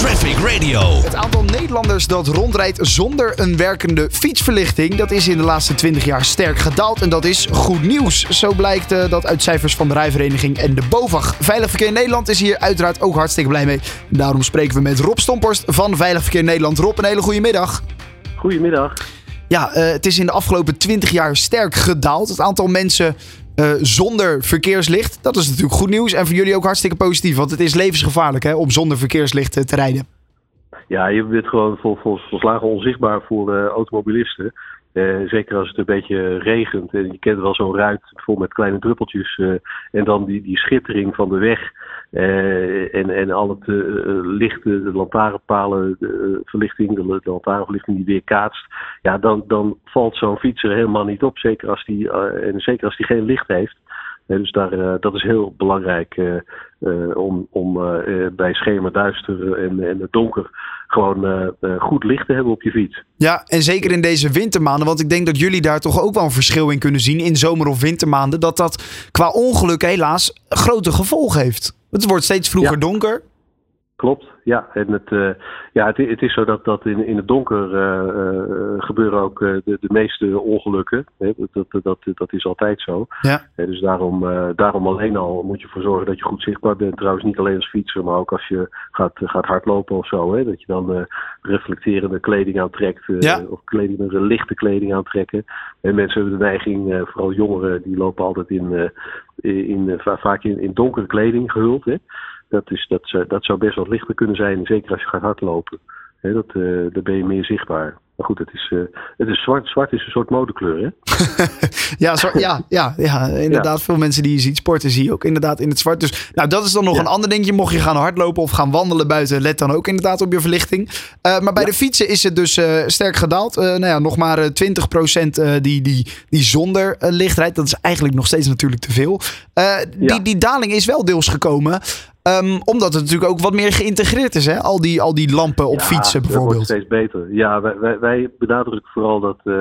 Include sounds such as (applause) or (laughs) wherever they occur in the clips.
Traffic Radio. Het aantal Nederlanders dat rondrijdt zonder een werkende fietsverlichting, dat is in de laatste 20 jaar sterk gedaald. En dat is goed nieuws. Zo blijkt uh, dat uit cijfers van de rijvereniging en de BOVAG. Veilig Verkeer Nederland is hier uiteraard ook hartstikke blij mee. Daarom spreken we met Rob Stomporst van Veilig Verkeer Nederland. Rob, een hele goede middag. Goedemiddag. Ja, uh, het is in de afgelopen 20 jaar sterk gedaald. Het aantal mensen uh, zonder verkeerslicht. Dat is natuurlijk goed nieuws. En voor jullie ook hartstikke positief. Want het is levensgevaarlijk hè, om zonder verkeerslicht uh, te rijden. Ja, je bent gewoon vol, volslagen onzichtbaar voor automobilisten. zeker als het een beetje regent. En je kent wel zo'n ruit vol met kleine druppeltjes. en dan die, die schittering van de weg. Uh, en, en al het lichten, de lantaarnpalen, de verlichting, de, de lantaarnverlichting die weer kaatst. Ja, dan, dan valt zo'n fietser helemaal niet op. Zeker als die, en zeker als die geen licht heeft. Dus daar, dat is heel belangrijk om, om bij schemerduister en, en het donker gewoon goed licht te hebben op je fiets. Ja, en zeker in deze wintermaanden, want ik denk dat jullie daar toch ook wel een verschil in kunnen zien in zomer- of wintermaanden, dat dat qua ongeluk helaas grote gevolgen heeft. Het wordt steeds vroeger ja. donker. Klopt, ja. En het, uh, ja, het, het, is zo dat, dat in, in het donker uh, uh, gebeuren ook de, de meeste ongelukken. Hè? Dat, dat, dat, dat is altijd zo. Ja. dus daarom, daarom alleen al moet je ervoor zorgen dat je goed zichtbaar bent. Trouwens niet alleen als fietser, maar ook als je gaat, gaat hardlopen of zo. Hè? Dat je dan reflecterende kleding aantrekt. Ja. Of kleding, lichte kleding aantrekken. En mensen hebben de neiging, vooral jongeren, die lopen altijd in, in, vaak in, in donkere kleding gehuld. Hè? Dat, is, dat, dat zou best wat lichter kunnen zijn, zeker als je gaat hardlopen. He, dat, uh, dan ben je meer zichtbaar. Maar goed, het is, uh, het is zwart. Zwart is een soort modekleur, hè? (laughs) ja, zwart, ja, ja, ja, inderdaad. Ja. Veel mensen die je ziet sporten, zie je ook inderdaad in het zwart. Dus nou, dat is dan nog ja. een ander dingetje. Mocht je gaan hardlopen of gaan wandelen buiten, let dan ook inderdaad op je verlichting. Uh, maar bij de fietsen is het dus sterk gedaald. nou ja, nog maar 20% die, die, die zonder licht rijdt. Dat is eigenlijk nog steeds natuurlijk te veel. die, die daling is wel deels gekomen. Um, omdat het natuurlijk ook wat meer geïntegreerd is, hè? Al die, al die lampen op ja, fietsen bijvoorbeeld. Dat wordt steeds beter. Ja, wij, wij, wij benadrukken vooral dat, uh,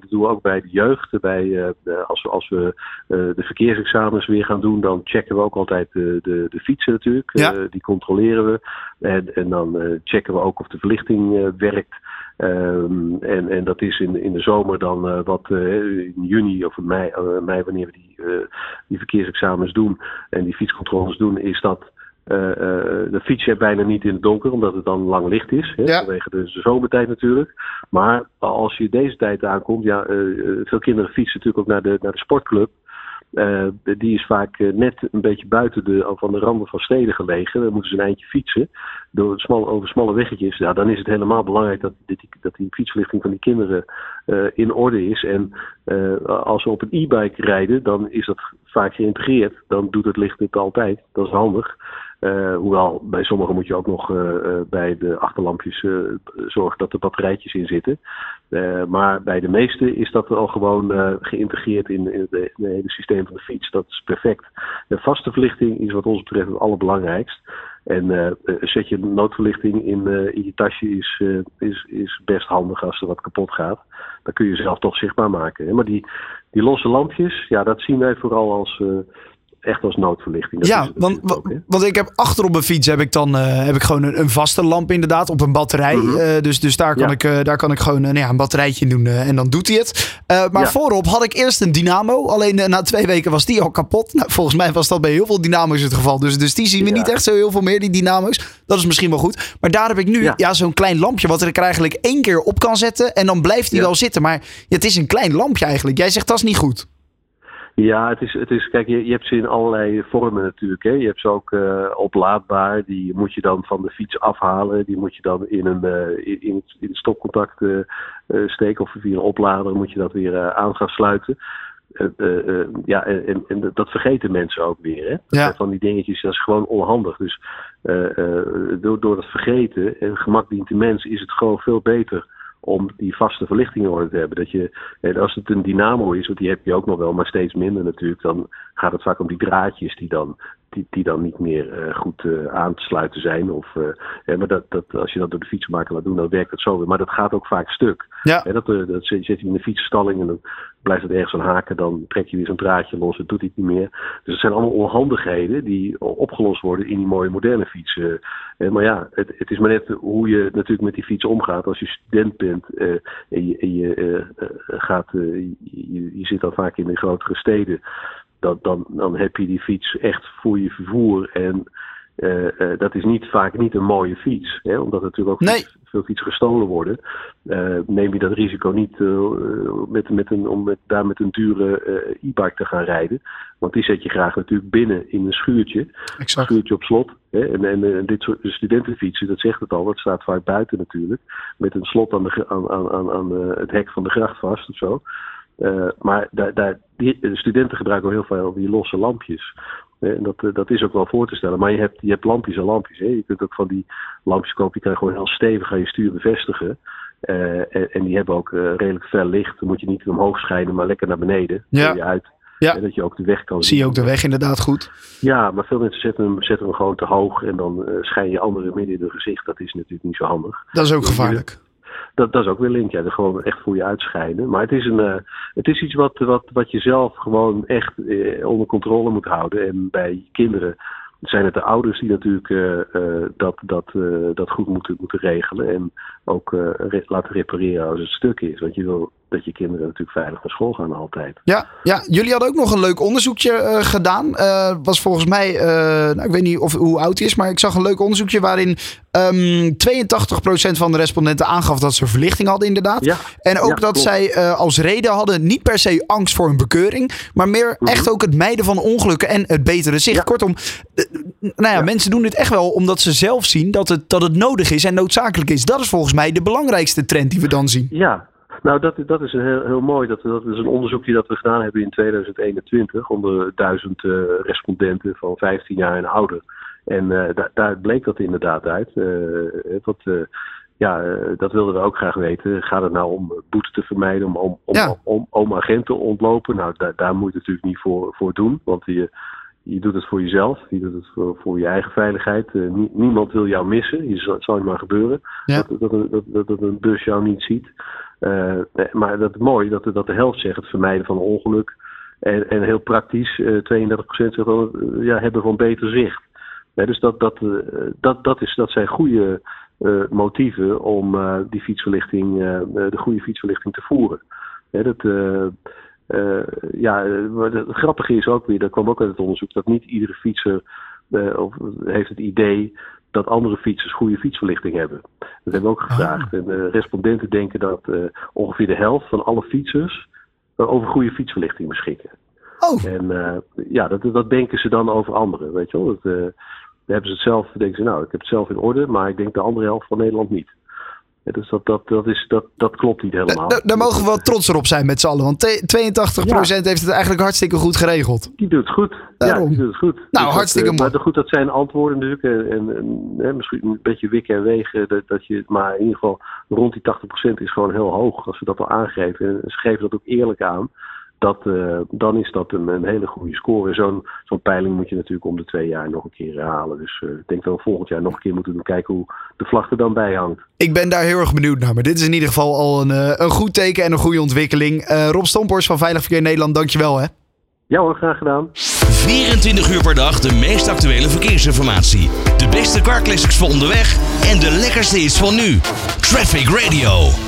dat doen we ook bij de jeugd. Bij, uh, als we, als we uh, de verkeersexamens weer gaan doen, dan checken we ook altijd de, de, de fietsen natuurlijk. Ja. die controleren we. En, en dan checken we ook of de verlichting werkt. Um, en, en dat is in, in de zomer dan uh, wat uh, in juni of in mei, uh, mei wanneer we die, die verkeersexamens doen en die fietscontroles doen, is dat de fiets je bijna niet in het donker, omdat het dan lang licht is. Hè, ja. Vanwege de zomertijd natuurlijk. Maar als je deze tijd aankomt, ja, veel kinderen fietsen natuurlijk ook naar de, naar de sportclub. Uh, die is vaak uh, net een beetje buiten de, van de randen van steden gelegen. Dan moeten ze een eindje fietsen door smal, over smalle weggetjes. Ja, dan is het helemaal belangrijk dat, dat, die, dat die fietsverlichting van die kinderen uh, in orde is. En als ze op een e-bike rijden, dan is dat vaak geïntegreerd. Dan doet het licht het altijd. Dat is handig. Uh, hoewel bij sommigen moet je ook nog uh, uh, bij de achterlampjes zorgen dat er batterijtjes in zitten. maar bij de meeste is dat al gewoon geïntegreerd in, in, de, het hele systeem van de fiets. Dat is perfect. De vaste verlichting is wat ons betreft het allerbelangrijkst. En zet je noodverlichting in, in je tasje is, is, is best handig als er wat kapot gaat. Dan kun je zelf toch zichtbaar maken. Hè? Maar die, die losse lampjes, ja, dat zien wij vooral als echt als noodverlichting. Dat ja, want, ook, want ik heb achter op mijn fiets heb ik dan uh, heb ik gewoon een, een, vaste lamp inderdaad op een batterij. Mm -hmm. uh, dus dus daar, kan ja. ik, uh, daar kan ik gewoon nou ja, een batterijtje in doen en dan doet hij het. maar Ja. voorop had ik eerst een dynamo. Alleen na twee weken was die al kapot. (laughs) Nou, volgens mij was dat bij heel veel dynamo's het geval. Dus, dus die zien we niet echt zo heel veel meer, die dynamo's. Dat is misschien wel goed. Maar daar heb ik nu ja. Zo'n klein lampje wat ik er eigenlijk één keer op kan zetten. En dan blijft Ja. wel zitten. Maar het is een klein lampje eigenlijk. Jij zegt dat is niet goed. Ja, het is, het is kijk, je, je hebt ze in allerlei vormen natuurlijk. Hè. Je hebt ze ook eh, oplaadbaar, die moet je dan van de fiets afhalen. Die moet je dan in een eh, in, in het, in het stopcontact eh, steken of via een oplader moet je dat weer aan gaan sluiten. Ja, en, en- en dat vergeten mensen ook weer. Hè? Ja. van die dingetjes, dat is gewoon onhandig. Dus door, door dat vergeten en gemak dient de mens, is het gewoon veel beter om die vaste verlichting in orde te hebben. Dat je, als het een dynamo is, want die heb je ook nog wel, maar steeds minder natuurlijk, dan gaat het vaak om die draadjes die dan die, die dan niet meer goed aan te sluiten zijn. Of, maar dat, dat, als je dat door de fietsenmaker laat doen, dan werkt het zo weer. Maar dat gaat ook vaak stuk. Ja. dat, dat zet je in een fietsenstalling en dan blijft het ergens aan haken. Dan trek je weer zo'n draadje los en doet hij het niet meer. Dus het zijn allemaal onhandigheden die opgelost worden in die mooie moderne fietsen. maar ja, het, het is maar net hoe je natuurlijk met die fiets omgaat. Als je student bent en je, en je gaat, je, je zit dan vaak in de grotere steden dat, dan, dan heb je die fiets echt voor je vervoer. En uh, uh, dat is niet, vaak niet een mooie fiets. Hè? Omdat er natuurlijk ook nee. fiets, veel fietsen gestolen worden. Uh, neem je dat risico niet met, met een, om met, daar met een dure e-bike te gaan rijden. Want die zet je graag natuurlijk binnen in een schuurtje. Exact. Een schuurtje op slot. Hè? En, en, en, dit soort studentenfietsen, dat zegt het al, dat staat vaak buiten natuurlijk. Met een slot aan, de, aan, aan, aan het hek van de gracht vast of zo. Uh, maar daar, daar, die, de studenten gebruiken heel veel die losse lampjes. En dat, dat is ook wel voor te stellen. Maar je hebt, je hebt lampjes en lampjes. Hè. Je kunt ook van die lampjes kopen. Je kan gewoon heel stevig aan je stuur bevestigen. Uh, en, en, die hebben ook uh, redelijk fel licht. Dan moet je niet omhoog schijnen, maar lekker naar beneden. Ja. Je uit. Ja. En dat je ook de weg kan Zie je ook de weg inderdaad goed? Ja, maar veel mensen zetten hem, zetten hem gewoon te hoog. En dan uh, schijn je anderen midden in hun gezicht. Dat is natuurlijk niet zo handig. Dat is ook gevaarlijk dat, dat is ook weer link. Ja, er gewoon echt voor je uitscheiden. Maar het is, een, uh, het is iets wat, wat, wat je zelf gewoon echt uh, onder controle moet houden. En bij kinderen zijn het de ouders die natuurlijk uh, dat, dat, dat goed moeten, moeten regelen. En ook laten repareren als het stuk is. Want je wil dat je kinderen natuurlijk veilig naar school gaan altijd. Ja, ja jullie hadden ook nog een leuk onderzoekje uh, gedaan. Uh, was volgens mij, uh, nou, ik weet niet of, hoe oud hij is, maar ik zag een leuk onderzoekje waarin um, 82% van de respondenten aangaf dat ze verlichting hadden inderdaad. Ja, en ook ja, dat klopt. zij als reden hadden niet per se angst voor een bekeuring, maar meer Mhm. echt ook het mijden van ongelukken en het betere zicht. Ja. Kortom, nou ja, mensen doen dit echt wel omdat ze zelf zien dat het, dat het nodig is en noodzakelijk is. Dat is volgens mij de belangrijkste trend die we dan zien. Ja, nou, dat, dat is een heel, heel mooi. Dat, dat is een onderzoekje dat we gedaan hebben in 2021 onder duizend uh, respondenten van 15 jaar en ouder. En uh, da, daar bleek dat inderdaad uit. Uh, wat, ja, dat wilden we ook graag weten. Gaat het nou om boete te vermijden, om, om, om, Ja. om, om agenten te ontlopen? Nou, daar, daar moet je het natuurlijk niet voor, voor doen, want je, je doet het voor jezelf, je doet het voor, voor je eigen veiligheid. Nie, niemand wil jou missen, je het zal je maar gebeuren Ja. dat, dat, dat, dat, een bus jou niet ziet. Uh, maar dat is mooi dat, dat de helft zegt het vermijden van een ongeluk. En, en heel praktisch, uh, 32% zegt wel, uh, ja, hebben van beter zicht. Nee, dus dat, dat, dat, dat, is, dat zijn goede motieven om eh, die fietsverlichting, eh, de goede fietsverlichting te voeren. Dat, eh, ja, maar het grappige is ook weer, dat kwam ook uit het onderzoek, dat niet iedere fietser of, heeft het idee dat andere fietsers goede fietsverlichting hebben. Dat hebben we ook gevraagd. En uh, respondenten denken dat ongeveer de helft van alle fietsers over goede fietsverlichting beschikken. Oh. En ja, dat, dat denken ze dan over anderen, weet je wel. Dat, dan hebben ze het zelf, denken ze, nou, ik heb het zelf in orde, maar ik denk de andere helft van Nederland niet. Ja, dus dat, dat, dat, is, dat, dat klopt niet helemaal. Daar, daar mogen we wel trots op zijn met z'n allen. Want 82% ja. heeft het eigenlijk hartstikke goed geregeld. Die doet het goed. Daarom. Ja, die doet het goed. Nou, dus hartstikke dat, mooi. Maar goed, dat zijn antwoorden natuurlijk. En, en, en misschien een beetje wikken en wegen. Dat, dat je, maar in ieder geval rond die 80% is gewoon heel hoog. Als we dat al aangeven. En ze geven dat ook eerlijk aan. Dat, uh, dan is dat een, een hele goede score. Zo'n zo'n peiling moet je natuurlijk om de twee jaar nog een keer herhalen. Dus uh, ik denk dat we volgend jaar nog een keer moeten doen kijken hoe de vlag er dan bij hangt. Ik ben daar heel erg benieuwd naar. Maar dit is in ieder geval al een, uh, een goed teken en een goede ontwikkeling. Uh, Rob Stomphorst van Veilig Verkeer Nederland, dankjewel hè. Ja hoor, graag gedaan. 24 uur per dag de meest actuele verkeersinformatie. De beste car classics voor onderweg en de lekkerste is van nu. Traffic Radio.